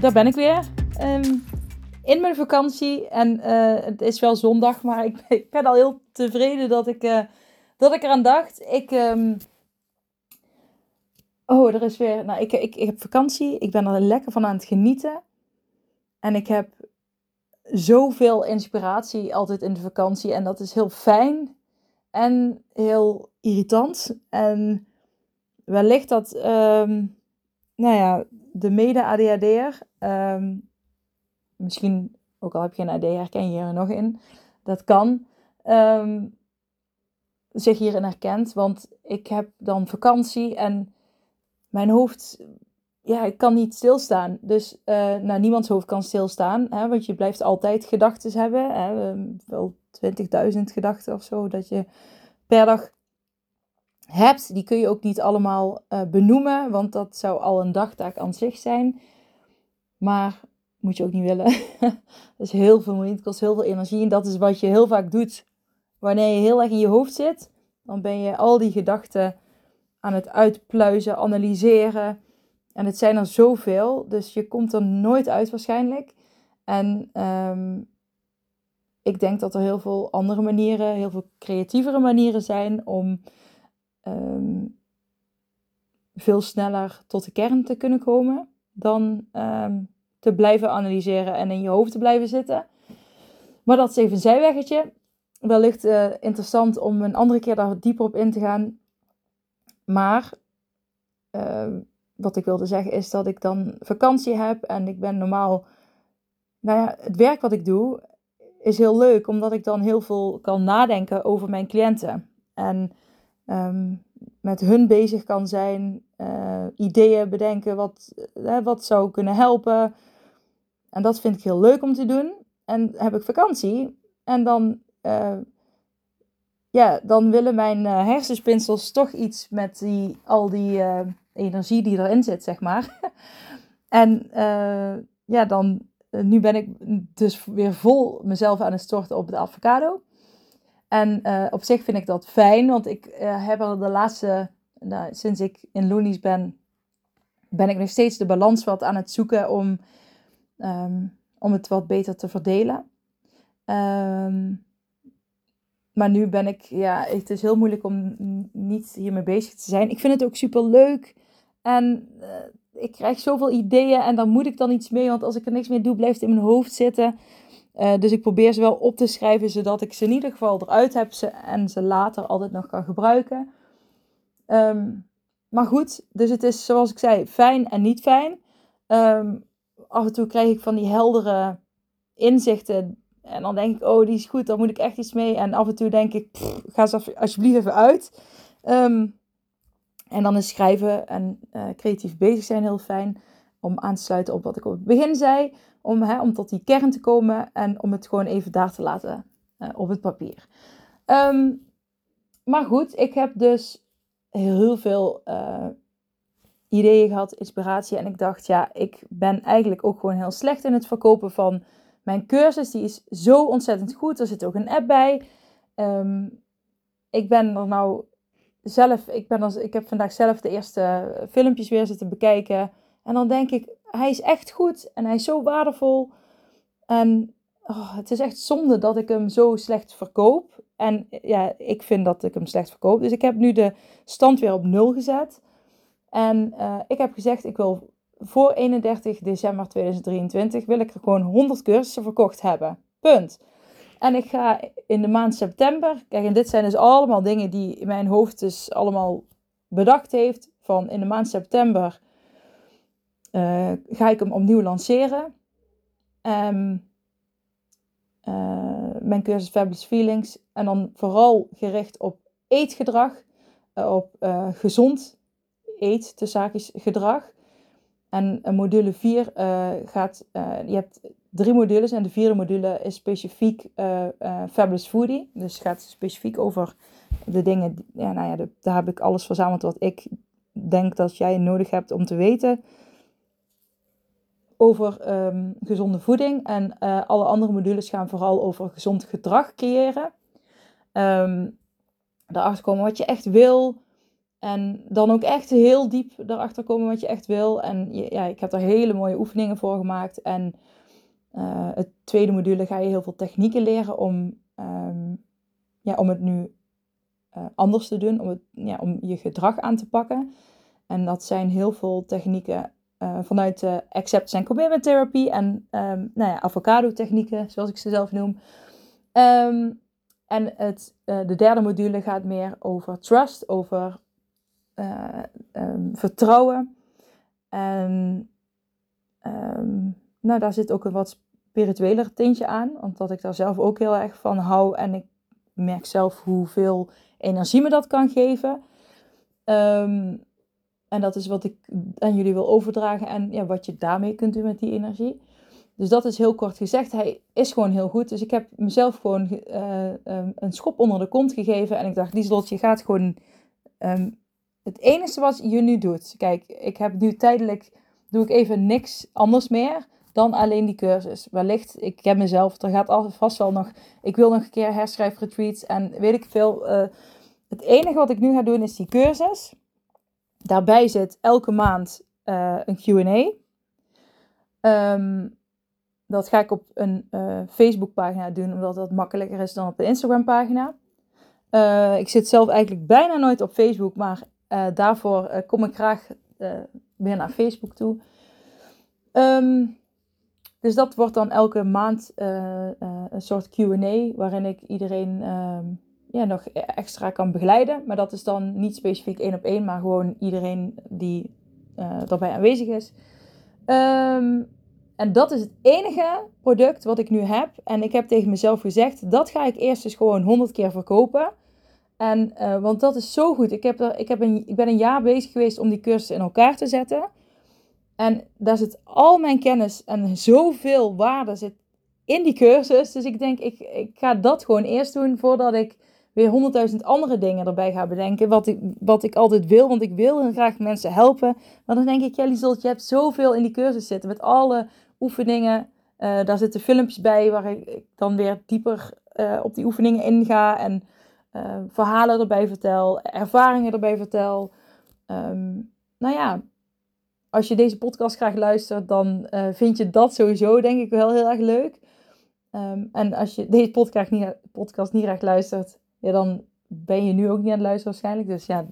daar ben ik weer. Ehm, in mijn vakantie. En eh, het is wel zondag, maar ik, ik, ben al heel tevreden dat ik, uh, dat ik eraan dacht. Ik. Um... Oh, er is weer. Nou, ik, ik, ik heb vakantie. Ik ben er lekker van aan het genieten. En ik heb zoveel inspiratie altijd in de vakantie. En dat is heel fijn. En heel irritant. En wellicht dat. Um, nou ja, de mede-ADHD'er, um, misschien ook al heb je een AD, herken je er nog in, dat kan, um, zich hierin herkent. Want ik heb dan vakantie en mijn hoofd, ja, ik kan niet stilstaan. Dus uh, nou, niemands hoofd kan stilstaan, hè, want je blijft altijd gedachten hebben. Hè, wel 20.000 gedachten of zo, dat je per dag hebt, die kun je ook niet allemaal uh, benoemen, want dat zou al een dagtaak aan zich zijn. Maar moet je ook niet willen. dat is heel veel moeite, het kost heel veel energie en dat is wat je heel vaak doet. Wanneer je heel erg in je hoofd zit, dan ben je al die gedachten aan het uitpluizen, analyseren. En het zijn er zoveel, dus je komt er nooit uit waarschijnlijk. En um, ik denk dat er heel veel andere manieren, heel veel creatievere manieren zijn om um, veel sneller tot de kern te kunnen komen dan um, te blijven analyseren en in je hoofd te blijven zitten. Maar dat is even een zijweggetje. Wellicht uh, interessant om een andere keer daar dieper op in te gaan. Maar uh, wat ik wilde zeggen is dat ik dan vakantie heb en ik ben normaal. Nou ja, het werk wat ik doe is heel leuk, omdat ik dan heel veel kan nadenken over mijn cliënten. En um, met hun bezig kan zijn, uh, ideeën bedenken wat, uh, wat zou kunnen helpen. En dat vind ik heel leuk om te doen. En heb ik vakantie en dan, uh, ja, dan willen mijn hersenspinsels toch iets met die, al die energie die erin zit, zeg maar. en ja, dan, nu ben ik dus weer vol mezelf aan het storten op de avocado. En uh, op zich vind ik dat fijn, want ik uh, heb er de laatste, nou, sinds ik in Loonies ben, ben ik nog steeds de balans wat aan het zoeken om, um, om het wat beter te verdelen. Um, maar nu ben ik, ja, het is heel moeilijk om niet hiermee bezig te zijn. Ik vind het ook super leuk. En uh, ik krijg zoveel ideeën en daar moet ik dan iets mee. Want als ik er niks mee doe, blijft het in mijn hoofd zitten. Uh, dus ik probeer ze wel op te schrijven, zodat ik ze in ieder geval eruit heb ze, en ze later altijd nog kan gebruiken. Um, maar goed, dus het is zoals ik zei, fijn en niet fijn. Um, af en toe krijg ik van die heldere inzichten. En dan denk ik, oh, die is goed, daar moet ik echt iets mee. En af en toe denk ik, ga ze alsjeblieft even uit. Um, en dan is schrijven en uh, creatief bezig zijn heel fijn. Om aan te sluiten op wat ik op het begin zei om, hè, om tot die kern te komen en om het gewoon even daar te laten uh, op het papier. Um, maar goed, ik heb dus heel veel uh, ideeën gehad, inspiratie. En ik dacht, ja, ik ben eigenlijk ook gewoon heel slecht in het verkopen van mijn cursus. Die is zo ontzettend goed. Er zit ook een app bij. Um, ik ben er nou zelf, ik, ben er, ik heb vandaag zelf de eerste filmpjes weer zitten bekijken. En dan denk ik, hij is echt goed en hij is zo waardevol. En oh, het is echt zonde dat ik hem zo slecht verkoop. En ja, ik vind dat ik hem slecht verkoop. Dus ik heb nu de stand weer op nul gezet. En uh, ik heb gezegd, ik wil voor 31 december 2023 wil ik er gewoon 100 cursussen verkocht hebben. Punt. En ik ga in de maand september, kijk, en dit zijn dus allemaal dingen die mijn hoofd dus allemaal bedacht heeft. Van in de maand september uh, ga ik hem opnieuw lanceren. Um, uh, mijn cursus Fabulous Feelings. En dan vooral gericht op eetgedrag. Uh, op gezond eet, de zaakjes gedrag. En module 4 gaat, je hebt drie modules en de vierde module is specifiek Fabulous Foodie. Dus gaat specifiek over de dingen, ja, nou ja, daar heb ik alles verzameld wat ik denk dat jij nodig hebt om te weten over ehm, gezonde voeding. En uh, alle andere modules gaan vooral over gezond gedrag creëren. Um, daarachter komen wat je echt wil. En dan ook echt heel diep daarachter komen wat je echt wil. En ja, ik heb er hele mooie oefeningen voor gemaakt. En uh, het tweede module ga je heel veel technieken leren om, um, ja, om het nu uh, anders te doen. Om, het, ja, om je gedrag aan te pakken. En dat zijn heel veel technieken uh, vanuit acceptance en commitment therapy en um, nou ja, avocado technieken, zoals ik ze zelf noem. Um, en het, uh, de derde module gaat meer over trust, over uh, um, vertrouwen. En nou, daar zit ook een wat spiritueler tintje aan, omdat ik daar zelf ook heel erg van hou en ik merk zelf hoeveel energie me dat kan geven. Um, en dat is wat ik aan jullie wil overdragen en ja, wat je daarmee kunt doen met die energie. Dus dat is heel kort gezegd. Hij is gewoon heel goed. Dus ik heb mezelf gewoon uh, um, een schop onder de kont gegeven. En ik dacht, Lieslot, je gaat gewoon... Um, het enige wat je nu doet... Kijk, ik heb nu tijdelijk... Doe ik even niks anders meer dan alleen die cursus. Wellicht, ik heb mezelf... Er gaat vast wel nog... Ik wil nog een keer herschrijfretreats en weet ik veel. Uh, het enige wat ik nu ga doen is die cursus. Daarbij zit elke maand uh, een QA. Um, dat ga ik op een uh, Facebookpagina doen, omdat dat makkelijker is dan op een Instagram-pagina. Uh, ik zit zelf eigenlijk bijna nooit op Facebook, maar daarvoor kom ik graag weer naar Facebook toe. Um, dus dat wordt dan elke maand een soort QA, waarin ik iedereen um, ja, nog extra kan begeleiden. Maar dat is dan niet specifiek één op één, maar gewoon iedereen die uh, daarbij aanwezig is. Um, en dat is het enige product wat ik nu heb. En ik heb tegen mezelf gezegd, dat ga ik eerst eens gewoon honderd keer verkopen. En, uh, want dat is zo goed. Ik, heb er, ik, heb een, ik ben een jaar bezig geweest om die cursus in elkaar te zetten. En daar zit al mijn kennis en zoveel waarde zit in die cursus. Dus ik denk, ik, ik ga dat gewoon eerst doen voordat ik weer honderdduizend andere dingen erbij ga bedenken. Wat ik, wat ik altijd wil, want ik wil graag mensen helpen. Maar dan denk ik, Jelly Zolt, je hebt zoveel in die cursus zitten. Met alle oefeningen. Uh, daar zitten filmpjes bij waar ik dan weer dieper uh, op die oefeningen inga. En uh, verhalen erbij vertel, ervaringen erbij vertel. Um, nou ja, als je deze podcast graag luistert, dan vind je dat sowieso denk ik wel heel erg leuk. Um, en als je deze podcast niet, podcast niet graag luistert, ja, dan ben je nu ook niet aan het luisteren waarschijnlijk. Dus ja,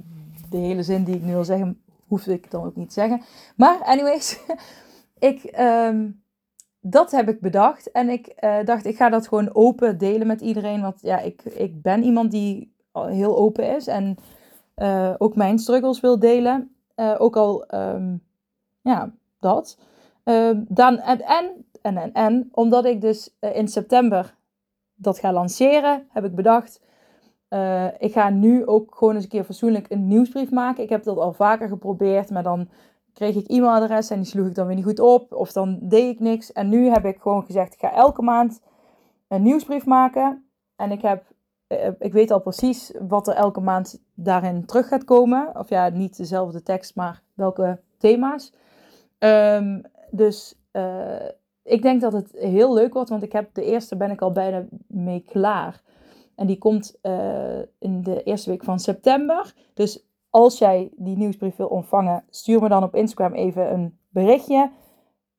de hele zin die ik nu wil zeggen, hoef ik dan ook niet te zeggen. Maar anyways, ik, um, dat heb ik bedacht. En ik uh, dacht, ik ga dat gewoon open delen met iedereen. Want ja, ik, ik ben iemand die heel open is. En uh, ook mijn struggles wil delen. Uh, ook al, um, ja, dat. dan, en, en, en, en, en, omdat ik dus in september dat ga lanceren, heb ik bedacht uh, ik ga nu ook gewoon eens een keer fatsoenlijk een nieuwsbrief maken. Ik heb dat al vaker geprobeerd, maar dan kreeg ik e-mailadres en die sloeg ik dan weer niet goed op. Of dan deed ik niks. En nu heb ik gewoon gezegd, ik ga elke maand een nieuwsbrief maken. En ik heb, uh, ik weet al precies wat er elke maand daarin terug gaat komen. Of ja, niet dezelfde tekst, maar welke thema's. Um, dus uh, ik denk dat het heel leuk wordt, want ik heb de eerste ben ik al bijna mee klaar. En die komt uh, in de eerste week van september. Dus als jij die nieuwsbrief wil ontvangen, stuur me dan op Instagram even een berichtje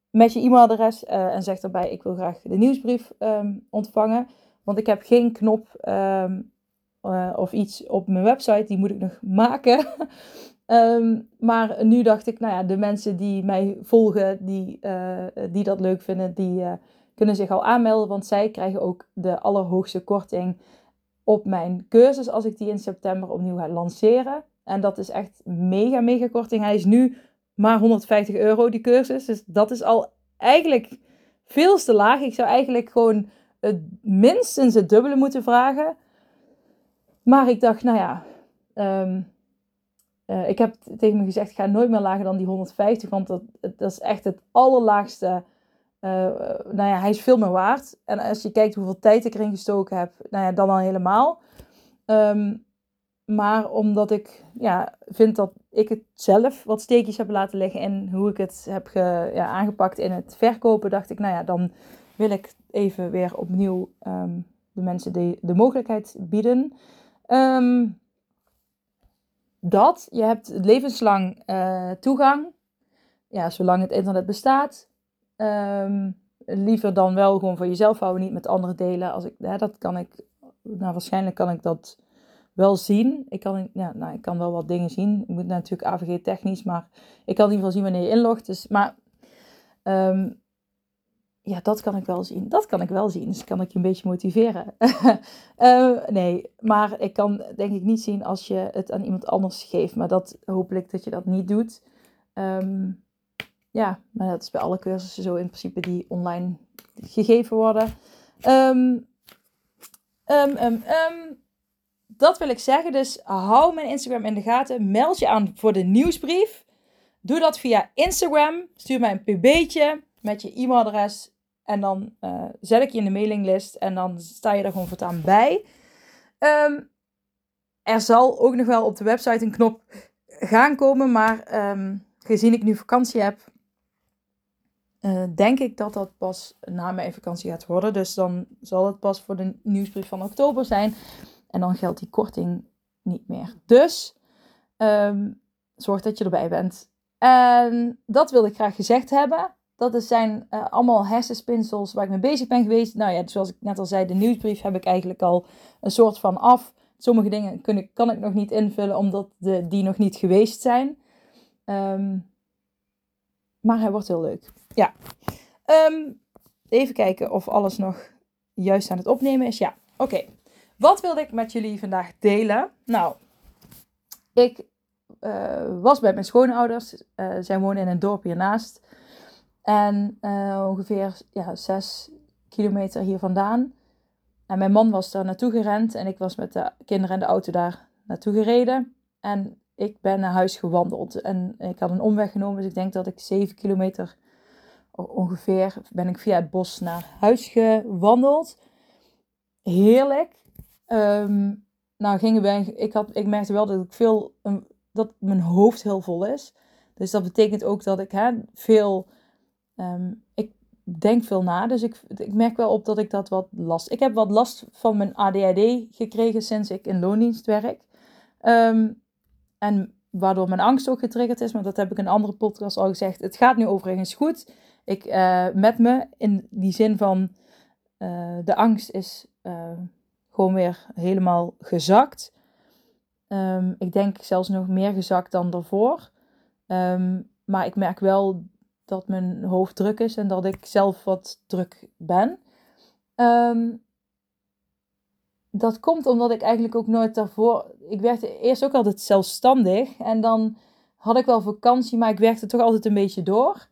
met je e-mailadres uh, en zeg daarbij: Ik wil graag de nieuwsbrief um, ontvangen. Want ik heb geen knop um, uh, of iets op mijn website, die moet ik nog maken. um, maar nu dacht ik, nou ja, de mensen die mij volgen, die, die dat leuk vinden, die kunnen zich al aanmelden. Want zij krijgen ook de allerhoogste korting op mijn cursus als ik die in september opnieuw ga lanceren. En dat is echt mega, mega korting. Hij is nu maar 150 euro, die cursus. Dus dat is al eigenlijk veel te laag. Ik zou eigenlijk gewoon het minstens het dubbele moeten vragen. Maar ik dacht, nou ja, um, uh, ik heb tegen me gezegd, ga nooit meer lager dan die 150, want dat, dat is echt het allerlaagste. Uh, nou ja, hij is veel meer waard. En als je kijkt hoeveel tijd ik erin gestoken heb, nou ja, dan al helemaal. Um, maar omdat ik ja, vind dat ik het zelf wat steekjes heb laten liggen in hoe ik het heb ja, aangepakt in het verkopen, dacht ik, nou ja, dan wil ik even weer opnieuw um, de mensen de, de mogelijkheid bieden. Um, dat, je hebt levenslang uh, toegang, ja, zolang het internet bestaat. Um, liever dan wel gewoon voor jezelf houden, niet met anderen delen. Als ik, dat kan ik, nou waarschijnlijk kan ik dat wel zien. Ik kan, ja, nou, ik kan wel wat dingen zien. Ik moet natuurlijk AVG technisch, maar ik kan in ieder geval zien wanneer je inlogt. Dus, maar um, ja, dat kan ik wel zien. Dat kan ik wel zien. Dus kan ik je een beetje motiveren. uh, nee, maar ik kan denk ik niet zien als je het aan iemand anders geeft. Maar dat hopelijk dat je dat niet doet. Um, ja, maar dat is bij alle cursussen zo in principe die online gegeven worden. Um, um, dat wil ik zeggen. Dus hou mijn Instagram in de gaten. Meld je aan voor de nieuwsbrief. Doe dat via Instagram. Stuur mij een pb'tje met je e-mailadres. En dan uh, zet ik je in de mailinglist. En dan sta je er gewoon voortaan bij. Er zal ook nog wel op de website een knop gaan komen. Maar gezien ik nu vakantie heb, uh, denk ik dat dat pas na mijn vakantie gaat worden. Dus dan zal het pas voor de nieuwsbrief van oktober zijn. En dan geldt die korting niet meer. Dus um, zorg dat je erbij bent. En dat wilde ik graag gezegd hebben. Dat zijn uh, allemaal hersenspinsels waar ik mee bezig ben geweest. Nou ja, zoals ik net al zei, de nieuwsbrief heb ik eigenlijk al een soort van af. Sommige dingen kan ik nog niet invullen omdat die nog niet geweest zijn. Um, maar hij wordt heel leuk. Ja. Um, even kijken of alles nog juist aan het opnemen is. Ja, oké. Wat wilde ik met jullie vandaag delen? Nou, ik uh, was bij mijn schoonouders. Uh, zij wonen in een dorp hiernaast. En uh, ongeveer ja, zes kilometer hier vandaan. En mijn man was daar naartoe gerend. En ik was met de kinderen en de auto daar naartoe gereden. En ik ben naar huis gewandeld. En ik had een omweg genomen. Dus ik denk dat ik zeven kilometer ongeveer ben ik via het bos naar huis gewandeld. Heerlijk. Um, nou, gingen wij, ik, had, ik merkte wel dat ik veel, dat mijn hoofd heel vol is. Dus dat betekent ook dat ik veel, um, ik denk veel na. Dus ik, ik merk wel op dat ik dat wat last. Ik heb wat last van mijn ADHD gekregen sinds ik in loondienst werk. Um, en waardoor mijn angst ook getriggerd is. Maar dat heb ik in een andere podcast al gezegd. Het gaat nu overigens goed. Ik, uh, met me in die zin van uh, de angst is uh, gewoon weer helemaal gezakt. Um, ik denk zelfs nog meer gezakt dan daarvoor. Um, maar ik merk wel dat mijn hoofd druk is en dat ik zelf wat druk ben. Um, dat komt omdat ik eigenlijk ook nooit daarvoor. Ik werkte eerst ook altijd zelfstandig. En dan had ik wel vakantie, maar ik werkte toch altijd een beetje door.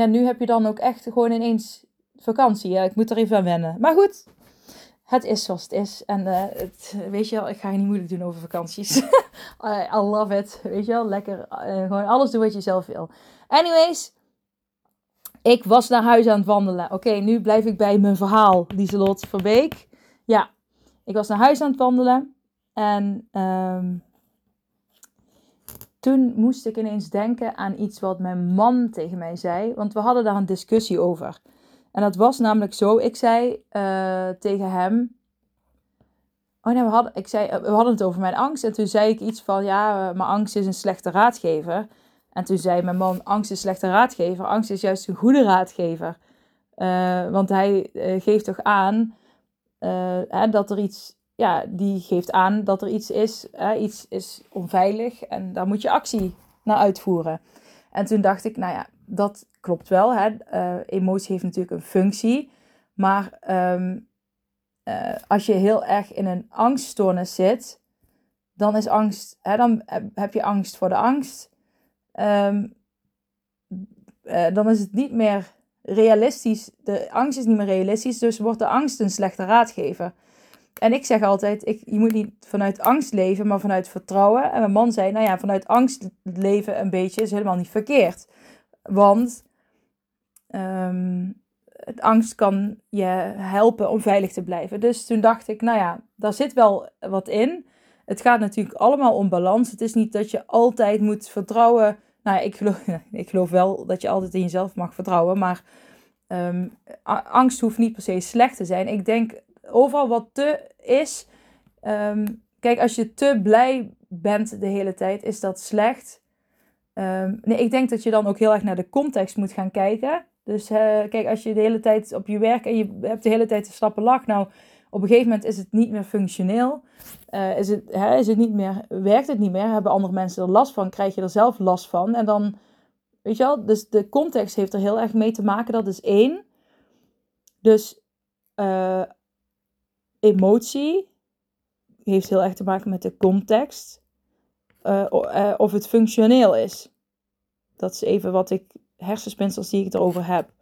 Ja, nu heb je dan ook echt gewoon ineens vakantie. Ja, ik moet er even aan wennen. Maar goed, het is zoals het is. En uh, het, weet je wel, ik ga je niet moeilijk doen over vakanties. I, love it. Weet je wel, lekker. Uh, gewoon alles doen wat je zelf wil. Anyways, ik was naar huis aan het wandelen. Oké, nu blijf ik bij mijn verhaal, Lieselot Verbeek. Ja, ik was naar huis aan het wandelen. En um, toen moest ik ineens denken aan iets wat mijn man tegen mij zei. Want we hadden daar een discussie over. En dat was namelijk zo. Ik zei uh, tegen hem. Oh nee, we hadden, ik zei, we hadden het over mijn angst. En toen zei ik iets van: Ja, mijn angst is een slechte raadgever. En toen zei mijn man: Angst is een slechte raadgever. Angst is juist een goede raadgever. Want hij geeft toch aan hè, dat er iets. Ja, die geeft aan dat er iets is. iets is onveilig. En daar moet je actie naar uitvoeren. En toen dacht ik: Nou ja, dat klopt wel. Hè? Uh, emotie heeft natuurlijk een functie. Maar um, uh, als je heel erg in een angststoornis zit, dan is angst, hè, dan heb je angst voor de angst. Um, uh, dan is het niet meer realistisch. De angst is niet meer realistisch, dus wordt de angst een slechte raadgever. En ik zeg altijd, ik, je moet niet vanuit angst leven, maar vanuit vertrouwen. En mijn man zei, nou ja, vanuit angst leven een beetje is helemaal niet verkeerd. Want het angst kan je helpen om veilig te blijven. Dus toen dacht ik, nou ja, daar zit wel wat in. Het gaat natuurlijk allemaal om balans. Het is niet dat je altijd moet vertrouwen. Nou ja, ik geloof, ik geloof wel dat je altijd in jezelf mag vertrouwen. Maar ehm, angst hoeft niet per se slecht te zijn. Ik denk overal wat te is. Ehm, kijk, als je te blij bent de hele tijd, is dat slecht. Um, nee, ik denk dat je dan ook heel erg naar de context moet gaan kijken. Dus uh, kijk, als je de hele tijd op je werk en je hebt de hele tijd een slappe lach, nou, op een gegeven moment is het niet meer functioneel. Uh, is, het, hè, is het niet meer, werkt het niet meer? Hebben andere mensen er last van? Krijg je er zelf last van? En dan, weet je wel, dus de context heeft er heel erg mee te maken. Dat is één. Dus uh, emotie heeft heel erg te maken met de context. Uh, of het functioneel is. Dat is even wat ik, hersenspinsels die ik erover heb.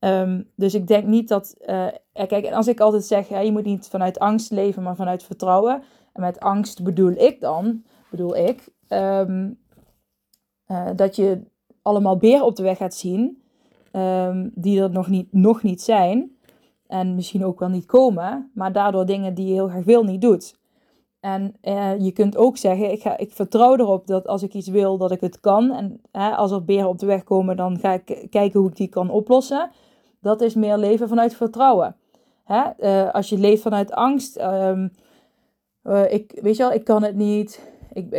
Um, dus ik denk niet dat. Uh, kijk, als ik altijd zeg, je moet niet vanuit angst leven, maar vanuit vertrouwen. En met angst bedoel ik dan, bedoel ik, uh, dat je allemaal beren op de weg gaat zien, um, die er nog niet, nog niet zijn. En misschien ook wel niet komen, maar daardoor dingen die je heel graag wil niet doet. En uh, je kunt ook zeggen, ik, ga, ik vertrouw erop dat als ik iets wil, dat ik het kan. En hè, als er beren op de weg komen, dan ga ik kijken hoe ik die kan oplossen. Dat is meer leven vanuit vertrouwen. Hè? Uh, als je leeft vanuit angst, um, uh, ik, weet je wel, ik kan het niet. Ik,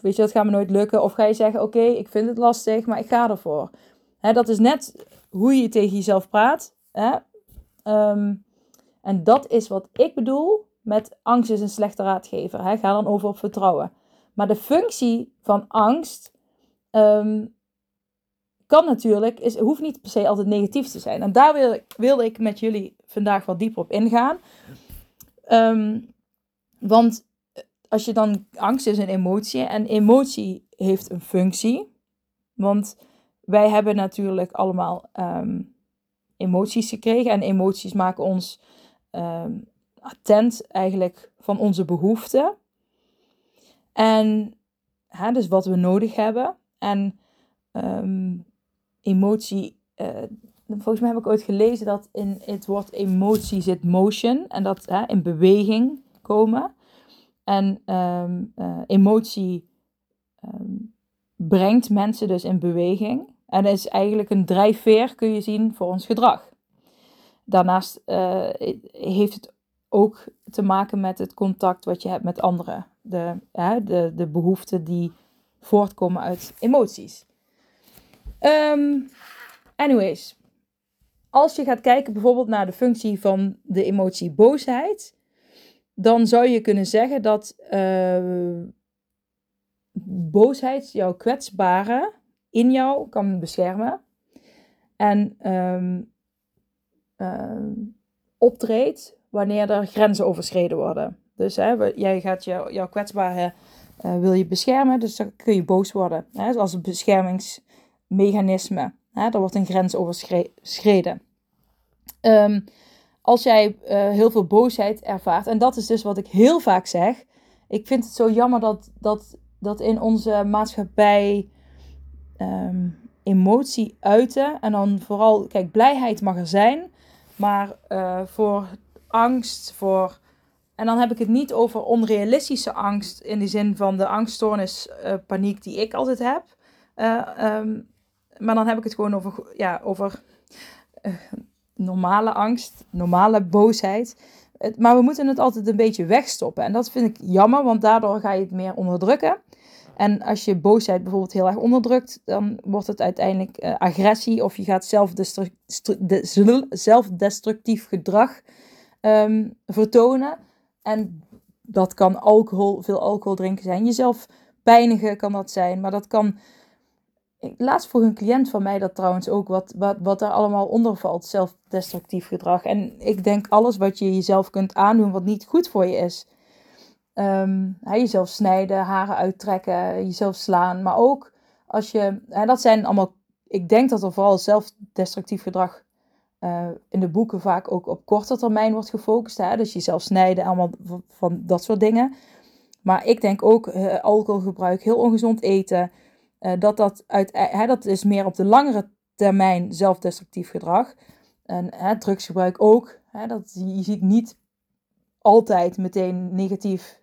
weet je, dat gaat me nooit lukken. Of ga je zeggen, oké, ik vind het lastig, maar ik ga ervoor. Hè, dat is net hoe je tegen jezelf praat. Hè? Um, en dat is wat ik bedoel met angst is een slechte raadgever. Hè? Ga dan over op vertrouwen. Maar de functie van angst um, kan natuurlijk, is, hoeft niet per se altijd negatief te zijn. En daar wil, wilde ik met jullie vandaag wat dieper op ingaan. Um, want als je dan, angst is een emotie en emotie heeft een functie. Want wij hebben natuurlijk allemaal emoties gekregen en emoties maken ons um, attent eigenlijk van onze behoeften. En hè, dus wat we nodig hebben. En um, emotie, uh, volgens mij heb ik ooit gelezen dat in het woord emotie zit motion. En dat hè, in beweging komen. En um, uh, emotie brengt mensen dus in beweging. En is eigenlijk een drijfveer, kun je zien, voor ons gedrag. Daarnaast uh, heeft het ook te maken met het contact wat je hebt met anderen. De, hè, de, de behoeften die voortkomen uit emoties. Um, anyways, als je gaat kijken bijvoorbeeld naar de functie van de emotie boosheid, dan zou je kunnen zeggen dat uh, boosheid jouw kwetsbare in jou kan beschermen en um, uh, optreedt wanneer er grenzen overschreden worden. Dus hè, jij gaat jou, jouw kwetsbare uh, wil je beschermen, dus dan kun je boos worden. Hè, als een beschermingsmechanisme. Hè, er wordt een grens overschreden. Um, als jij uh, heel veel boosheid ervaart, en dat is dus wat ik heel vaak zeg. Ik vind het zo jammer dat, dat, dat in onze maatschappij um, emotie uiten. En dan vooral, kijk, blijheid mag er zijn. Maar uh, voor angst, voor. En dan heb ik het niet over onrealistische angst in de zin van de angststoornis, uh, paniek die ik altijd heb. Uh, um, maar dan heb ik het gewoon over, ja, over normale angst, normale boosheid. Maar we moeten het altijd een beetje wegstoppen. En dat vind ik jammer, want daardoor ga je het meer onderdrukken. En als je boosheid bijvoorbeeld heel erg onderdrukt, dan wordt het uiteindelijk uh, agressie of je gaat zelfdestructief gedrag um, vertonen. En dat kan alcohol, veel alcohol drinken zijn. Jezelf pijnigen kan dat zijn, maar dat kan. Laatst vroeg een cliënt van mij dat trouwens ook, wat, wat, wat er allemaal onder valt, zelfdestructief gedrag. En ik denk alles wat je jezelf kunt aandoen wat niet goed voor je is. Um, jezelf snijden, haren uittrekken, jezelf slaan. Maar ook als je, hè, dat zijn allemaal, ik denk dat er vooral zelfdestructief gedrag uh, in de boeken vaak ook op korte termijn wordt gefocust. Hè? Dus jezelf snijden, allemaal van, dat soort dingen. Maar ik denk ook uh, alcoholgebruik, heel ongezond eten. Uh, dat, dat, uit, hè, dat is meer op de langere termijn zelfdestructief gedrag. En hè, drugsgebruik ook. Hè, dat, je ziet niet altijd meteen negatief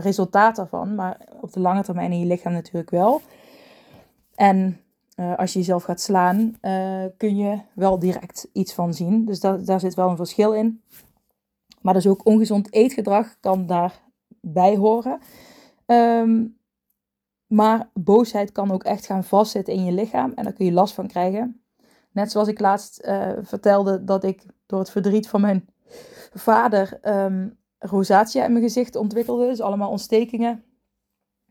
resultaat daarvan. Maar op de lange termijn in je lichaam natuurlijk wel. En uh, als je jezelf gaat slaan, kun je wel direct iets van zien. Dus dat, daar zit wel een verschil in. Maar dus ook ongezond eetgedrag kan daarbij horen. Um, maar boosheid kan ook echt gaan vastzitten in je lichaam en daar kun je last van krijgen. Net zoals ik laatst vertelde dat ik door het verdriet van mijn vader um, rosatia in mijn gezicht ontwikkelde. Dus allemaal ontstekingen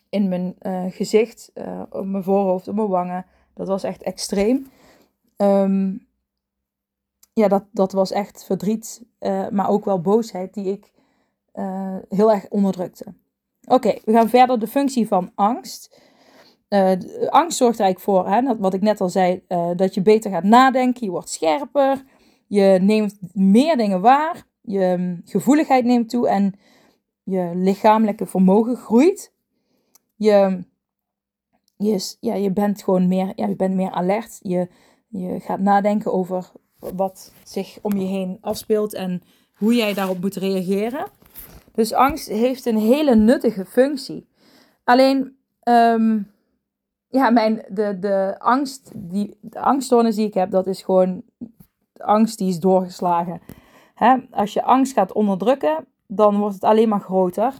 in mijn gezicht, op mijn voorhoofd, op mijn wangen dat was echt extreem. Ehm, ja, dat, dat was echt verdriet, uh, maar ook wel boosheid die ik heel erg onderdrukte. Oké, we gaan verder. De functie van angst. Angst zorgt er eigenlijk voor, hè, wat ik net al zei, dat je beter gaat nadenken, je wordt scherper, je neemt meer dingen waar, je um, gevoeligheid neemt toe en je lichamelijke vermogen groeit. Je je, ja, je bent gewoon meer, ja, je bent meer alert. Je, je gaat nadenken over wat zich om je heen afspeelt en hoe jij daarop moet reageren. Dus angst heeft een hele nuttige functie. Alleen, um, ja, mijn, de, de angst, die, de angststoornis die ik heb, dat is gewoon angst die is doorgeslagen. Hè? Als je angst gaat onderdrukken, dan wordt het alleen maar groter.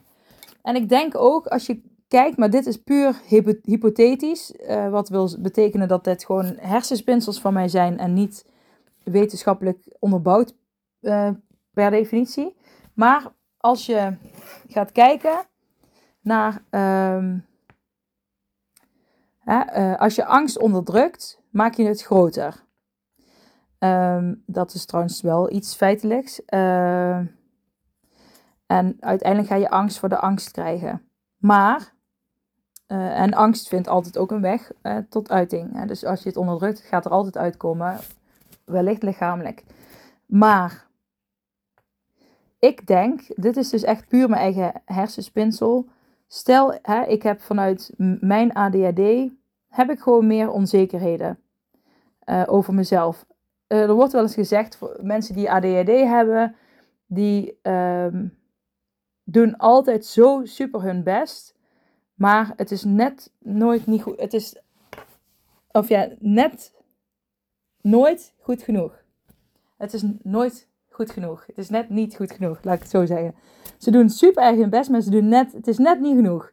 En ik denk ook, als je Kijk, maar dit is puur hypothetisch. Uh, wat wil betekenen dat dit gewoon hersenspinsels van mij zijn en niet wetenschappelijk onderbouwd uh, per definitie. Maar als je gaat kijken naar. Uh, hè, als je angst onderdrukt, maak je het groter. Um, dat is trouwens wel iets feitelijks. en uiteindelijk ga je angst voor de angst krijgen. Maar uh, en angst vindt altijd ook een weg uh, tot uiting. Dus als je het onderdrukt, gaat er altijd uitkomen. Wellicht lichamelijk. Maar ik denk, dit is dus echt puur mijn eigen hersenspinsel. Stel, hè, ik heb vanuit mijn ADHD, heb ik gewoon meer onzekerheden uh, over mezelf. Er wordt wel eens gezegd, voor mensen die ADHD hebben, die um, doen altijd zo super hun best maar het is net nooit niet goed. Het is, of ja, net nooit goed genoeg. Het is nooit goed genoeg. Het is net niet goed genoeg, laat ik het zo zeggen. Ze doen super erg hun best, maar ze doen net, het is net niet genoeg.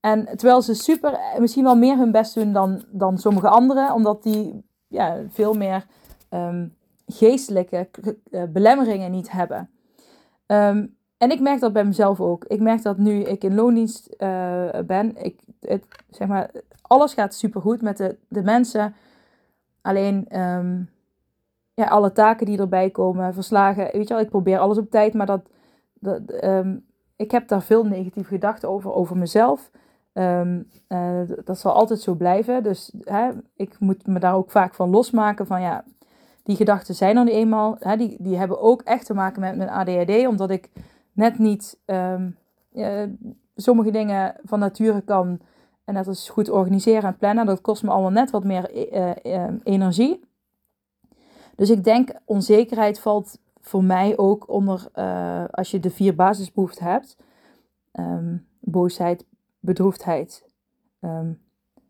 En terwijl ze super, misschien wel meer hun best doen dan, dan sommige anderen, omdat die ja, veel meer um, geestelijke eh, belemmeringen niet hebben. Um, en ik merk dat bij mezelf ook. Ik merk dat nu ik in loondienst uh, ben, ik, het, zeg maar, alles gaat supergoed met de, de mensen. Alleen um, ja, alle taken die erbij komen, verslagen. Weet je wel, ik probeer alles op tijd, maar dat, dat ik heb daar veel negatieve gedachten over, over mezelf. Uh, dat zal altijd zo blijven. Dus hè, ik moet me daar ook vaak van losmaken van ja, die gedachten zijn er eenmaal. Hè, die, die hebben ook echt te maken met mijn ADHD, omdat ik net niet um, sommige dingen van nature kan. En dat is goed organiseren en plannen. Dat kost me allemaal net wat meer uh, energie. Dus ik denk, onzekerheid valt voor mij ook onder, uh, als je de vier basisbehoeften hebt. Um, boosheid, bedroefdheid,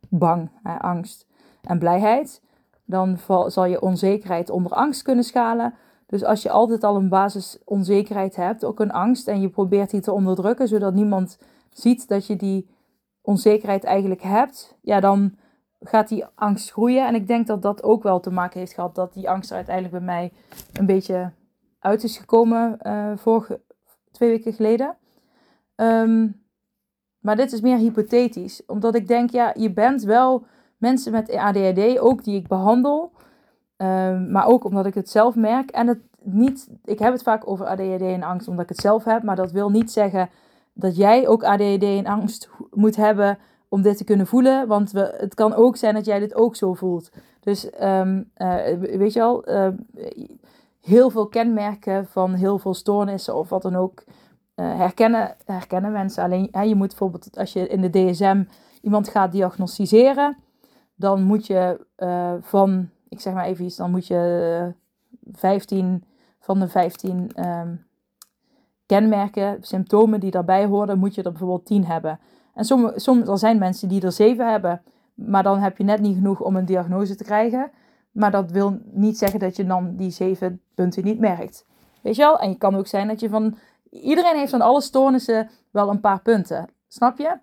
bang, angst en blijheid. Dan zal je onzekerheid onder angst kunnen schalen. Dus als je altijd al een basis onzekerheid hebt, ook een angst, en je probeert die te onderdrukken, zodat niemand ziet dat je die onzekerheid eigenlijk hebt, ja, dan gaat die angst groeien. En ik denk dat dat ook wel te maken heeft gehad dat die angst er uiteindelijk bij mij een beetje uit is gekomen uh, vorige, twee weken geleden. Um, maar dit is meer hypothetisch, omdat ik denk, ja, je bent wel mensen met ADHD, ook die ik behandel, Ehm, maar ook omdat ik het zelf merk. En het niet, ik heb het vaak over ADHD en angst omdat ik het zelf heb. Maar dat wil niet zeggen dat jij ook ADHD en angst moet hebben om dit te kunnen voelen. Want we, het kan ook zijn dat jij dit ook zo voelt. Dus um, weet je al, uh, heel veel kenmerken van heel veel stoornissen of wat dan ook uh, herkennen, herkennen mensen. Alleen hè, je moet bijvoorbeeld als je in de DSM iemand gaat diagnosticeren, dan moet je uh, van, ik zeg maar even iets, dan moet je 15 van de 15 um, kenmerken, symptomen die daarbij horen, moet je er bijvoorbeeld 10 hebben. En soms, soms er zijn mensen die er 7 hebben, maar dan heb je net niet genoeg om een diagnose te krijgen. Maar dat wil niet zeggen dat je dan die 7 punten niet merkt. Weet je wel? En je kan ook zijn dat je van. Iedereen heeft van alle stoornissen wel een paar punten. Snap je?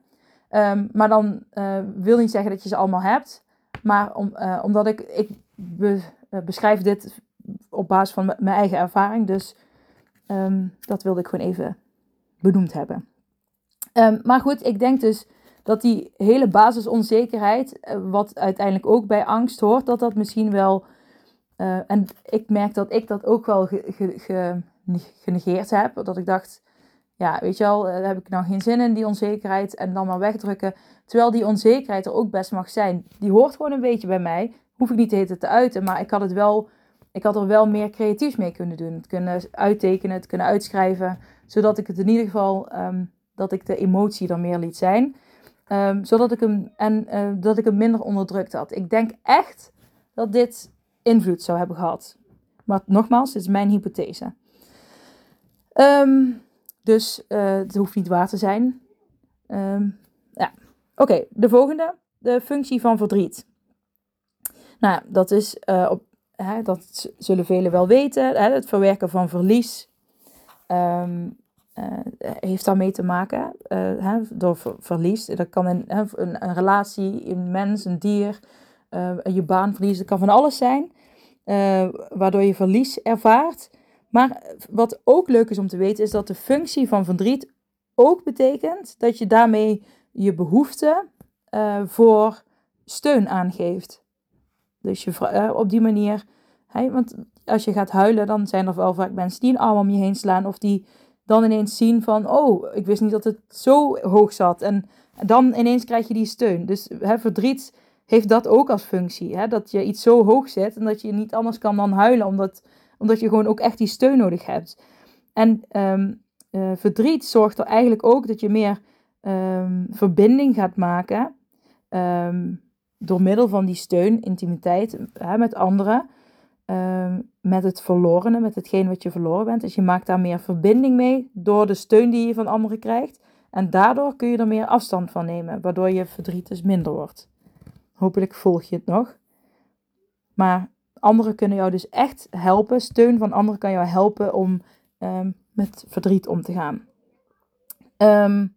Um, maar dan uh, wil niet zeggen dat je ze allemaal hebt. Maar om, uh, omdat ik. Ik be, uh, beschrijf dit op basis van mijn eigen ervaring. Dus um, dat wilde ik gewoon even benoemd hebben. Um, maar goed, ik denk dus dat die hele basisonzekerheid, eh, wat uiteindelijk ook bij angst hoort, dat dat misschien wel. En ik merk dat ik dat ook wel ge, ge, ge, genegeerd heb. Dat ik dacht, ja, weet je wel, daar heb ik nou geen zin in, die onzekerheid. En dan maar wegdrukken. Terwijl die onzekerheid er ook best mag zijn. Die hoort gewoon een beetje bij mij. Hoef ik niet te heten te uiten, maar ik had het wel ik had er wel meer creatiefs mee kunnen doen. Het kunnen uittekenen, het kunnen uitschrijven. Zodat ik het in ieder geval, um, dat ik de emotie er meer liet zijn. Um, zodat ik hem, en uh, dat ik hem minder onderdrukt had. Ik denk echt dat dit invloed zou hebben gehad. Maar nogmaals, dit is mijn hypothese. Um, dus uh, het hoeft niet waar te zijn. ja, oké. De volgende. De functie van verdriet. Nou, dat is uh, op, hè, dat zullen velen wel weten, hè, het verwerken van verlies um, uh, heeft daarmee te maken. Hè, door ver verlies. Dat kan een, een, relatie, een mens, een dier, je baan verliezen. Dat kan van alles zijn, waardoor je verlies ervaart. Maar wat ook leuk is om te weten, is dat de functie van verdriet ook betekent dat je daarmee je behoefte voor steun aangeeft. Dus je, uh, op die manier, want als je gaat huilen, dan zijn er wel vaak mensen die een arm om je heen slaan. Of die dan ineens zien van, oh, ik wist niet dat het zo hoog zat. En dan ineens krijg je die steun. Dus hè, verdriet heeft dat ook als functie. Hè? Dat je iets zo hoog zet en dat je niet anders kan dan huilen. Omdat, omdat je gewoon ook echt die steun nodig hebt. En um, uh, verdriet zorgt er eigenlijk ook dat je meer um, verbinding gaat maken. Um, door middel van die steun, intimiteit hè, met anderen, met het verlorene, met hetgeen wat je verloren bent. Dus je maakt daar meer verbinding mee door de steun die je van anderen krijgt. En daardoor kun je er meer afstand van nemen, waardoor je verdriet dus minder wordt. Hopelijk volg je het nog. Maar anderen kunnen jou dus echt helpen. Steun van anderen kan jou helpen om um, met verdriet om te gaan. Um,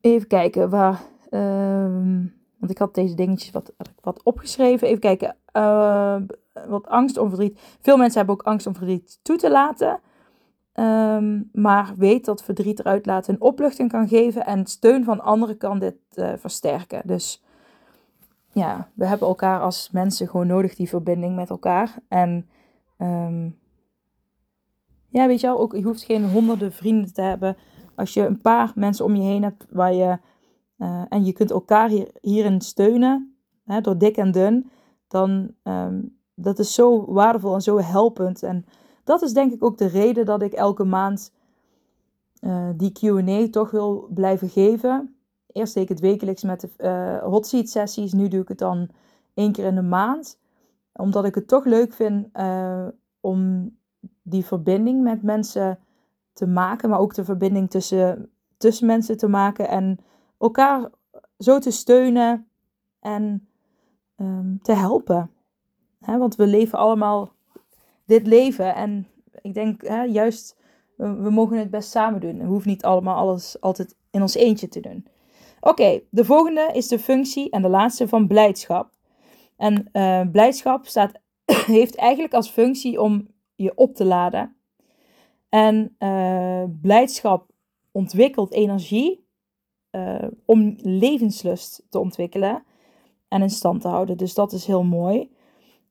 even kijken waar Um, want ik had deze dingetjes wat, wat opgeschreven. Even kijken. Uh, wat angst om verdriet. Veel mensen hebben ook angst om verdriet toe te laten. Maar weet dat verdriet eruit laten een opluchting kan geven. En steun van anderen kan dit uh, versterken. Dus ja, we hebben elkaar als mensen gewoon nodig, die verbinding met elkaar. En um, ja, weet je wel, ook, je hoeft geen honderden vrienden te hebben. Als je een paar mensen om je heen hebt waar je uh, en je kunt elkaar hier, hierin steunen, hè, door dik en dun, dan um, dat is zo waardevol en zo helpend. En dat is denk ik ook de reden dat ik elke maand uh, die Q&A toch wil blijven geven. Eerst deed ik het wekelijks met de uh, hot seat sessies, nu doe ik het dan één keer in de maand. Omdat ik het toch leuk vind om die verbinding met mensen te maken, maar ook de verbinding tussen, tussen mensen te maken en elkaar zo te steunen en um, te helpen. He, want we leven allemaal dit leven en ik denk juist, we, we, mogen het best samen doen. We hoeven niet allemaal alles altijd in ons eentje te doen. Oké, de volgende is de functie en de laatste van blijdschap. En uh, blijdschap staat, heeft eigenlijk als functie om je op te laden. En uh, blijdschap ontwikkelt energie uh, om levenslust te ontwikkelen en in stand te houden. Dus dat is heel mooi.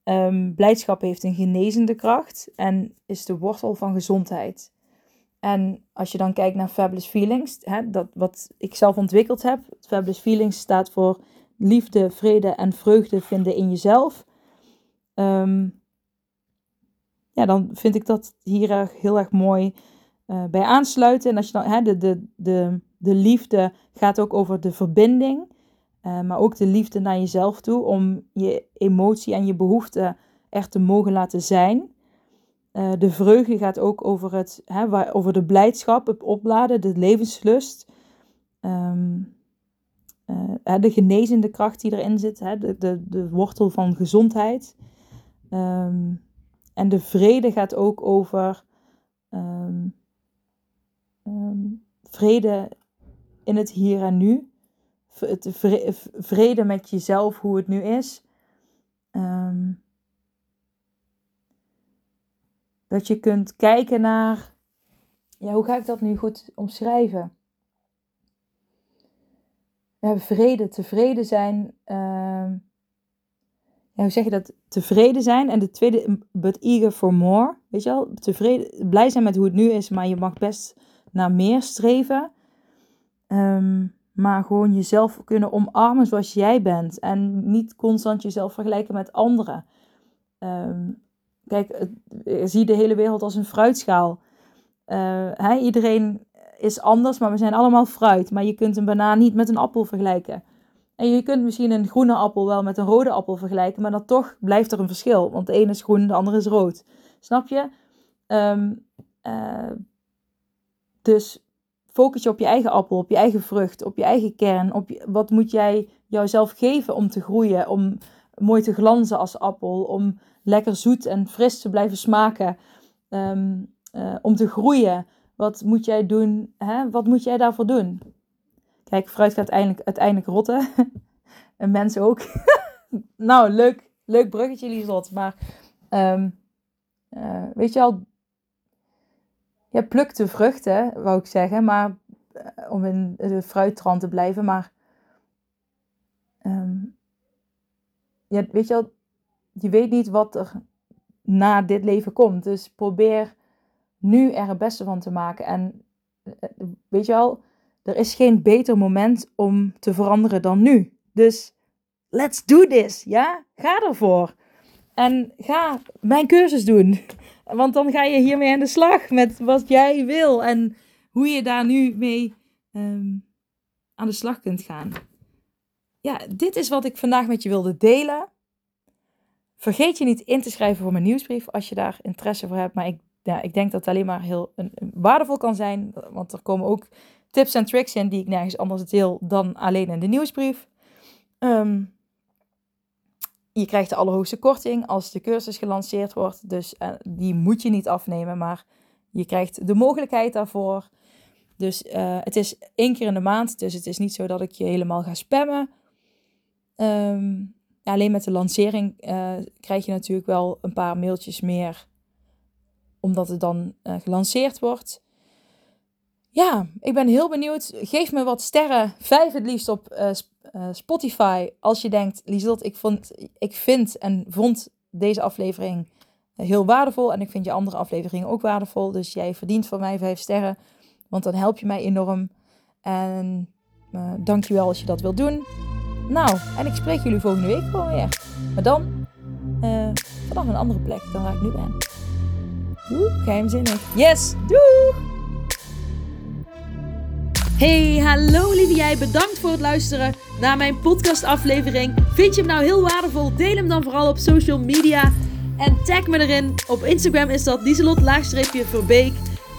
Um, blijdschap heeft een genezende kracht en is de wortel van gezondheid. En als je dan kijkt naar Fabulous Feelings, hè, dat wat ik zelf ontwikkeld heb. Fabulous Feelings staat voor liefde, vrede en vreugde vinden in jezelf. Ehm, ja, dan vind ik dat hier heel erg mooi uh, bij aansluiten. En als je dan, hè, de, de, de, de liefde gaat ook over de verbinding. Uh, maar ook de liefde naar jezelf toe. Om je emotie en je behoeften echt te mogen laten zijn. Uh, de vreugde gaat ook over, het, hè, over de blijdschap, het opladen, de levenslust. Um, uh, de genezende kracht die erin zit, hè, de, de, de wortel van gezondheid. Um, en de vrede gaat ook over um, vrede in het hier en nu. Vrede met jezelf, hoe het nu is. Dat je kunt kijken naar, ja, hoe ga ik dat nu goed omschrijven? Hebben vrede, tevreden zijn. Uh, ja, hoe zeg je dat? Tevreden zijn. En de tweede, but eager for more. Weet je wel? Tevreden, blij zijn met hoe het nu is, maar je mag best naar meer streven. Um, maar gewoon jezelf kunnen omarmen zoals jij bent. En niet constant jezelf vergelijken met anderen. Um, kijk, zie de hele wereld als een fruitschaal. Uh, iedereen is anders, maar we zijn allemaal fruit. Maar je kunt een banaan niet met een appel vergelijken. En je kunt misschien een groene appel wel met een rode appel vergelijken, maar dan toch blijft er een verschil. Want de ene is groen, de andere is rood. Snap je? Um, uh, dus focus je op je eigen appel, op je eigen vrucht, op je eigen kern. Op wat moet jij jouzelf geven om te groeien, om mooi te glanzen als appel, om lekker zoet en fris te blijven smaken, um, uh, om te groeien. Wat moet jij doen? Hè? Wat moet jij daarvoor doen? Kijk, fruit gaat uiteindelijk, uiteindelijk rotten. en mensen ook. nou, leuk, leuk bruggetje, Lieslot. Maar um, uh, weet je al, ja, pluk de vruchten, wou ik zeggen. Maar uh, om in de fruittrand te blijven. Maar um, ja, weet je al, je weet niet wat er na dit leven komt. Dus probeer nu er het beste van te maken. En eh, weet je al, er is geen beter moment om te veranderen dan nu. Dus let's do this, ja? Ga ervoor. En ga mijn cursus doen. Want dan ga je hiermee aan de slag met wat jij wil en hoe je daar nu mee um, aan de slag kunt gaan. Ja, dit is wat ik vandaag met je wilde delen. Vergeet je niet in te schrijven voor mijn nieuwsbrief als je daar interesse voor hebt. Maar ik, ja, ik denk dat het alleen maar heel een, waardevol kan zijn. Want er komen ook tips en tricks in die ik nergens anders deel dan alleen in de nieuwsbrief. Um, je krijgt de allerhoogste korting als de cursus gelanceerd wordt. Dus uh, die moet je niet afnemen, maar je krijgt de mogelijkheid daarvoor. Dus uh, het is één keer in de maand, dus het is niet zo dat ik je helemaal ga spammen. Um, alleen met de lancering uh, krijg je natuurlijk wel een paar mailtjes meer, omdat het dan gelanceerd wordt. Ja, ik ben heel benieuwd. Geef me wat sterren. Vijf het liefst op uh, Spotify. Als je denkt, Lieslot, ik, vond, ik vind en vond deze aflevering heel waardevol. En ik vind je andere afleveringen ook waardevol. Dus jij verdient van mij vijf sterren. Want dan help je mij enorm. En uh, dankjewel als je dat wilt doen. Nou, en ik spreek jullie volgende week gewoon weer. Maar dan uh, vanaf een andere plek dan waar ik nu ben. Oeh, geheimzinnig. Yes, doei! Hey, hallo lieve jij. Bedankt voor het luisteren naar mijn podcastaflevering. Vind je hem nou heel waardevol? Deel hem dan vooral op social media. En tag me erin. Op Instagram is dat Lieselot-Verbeek.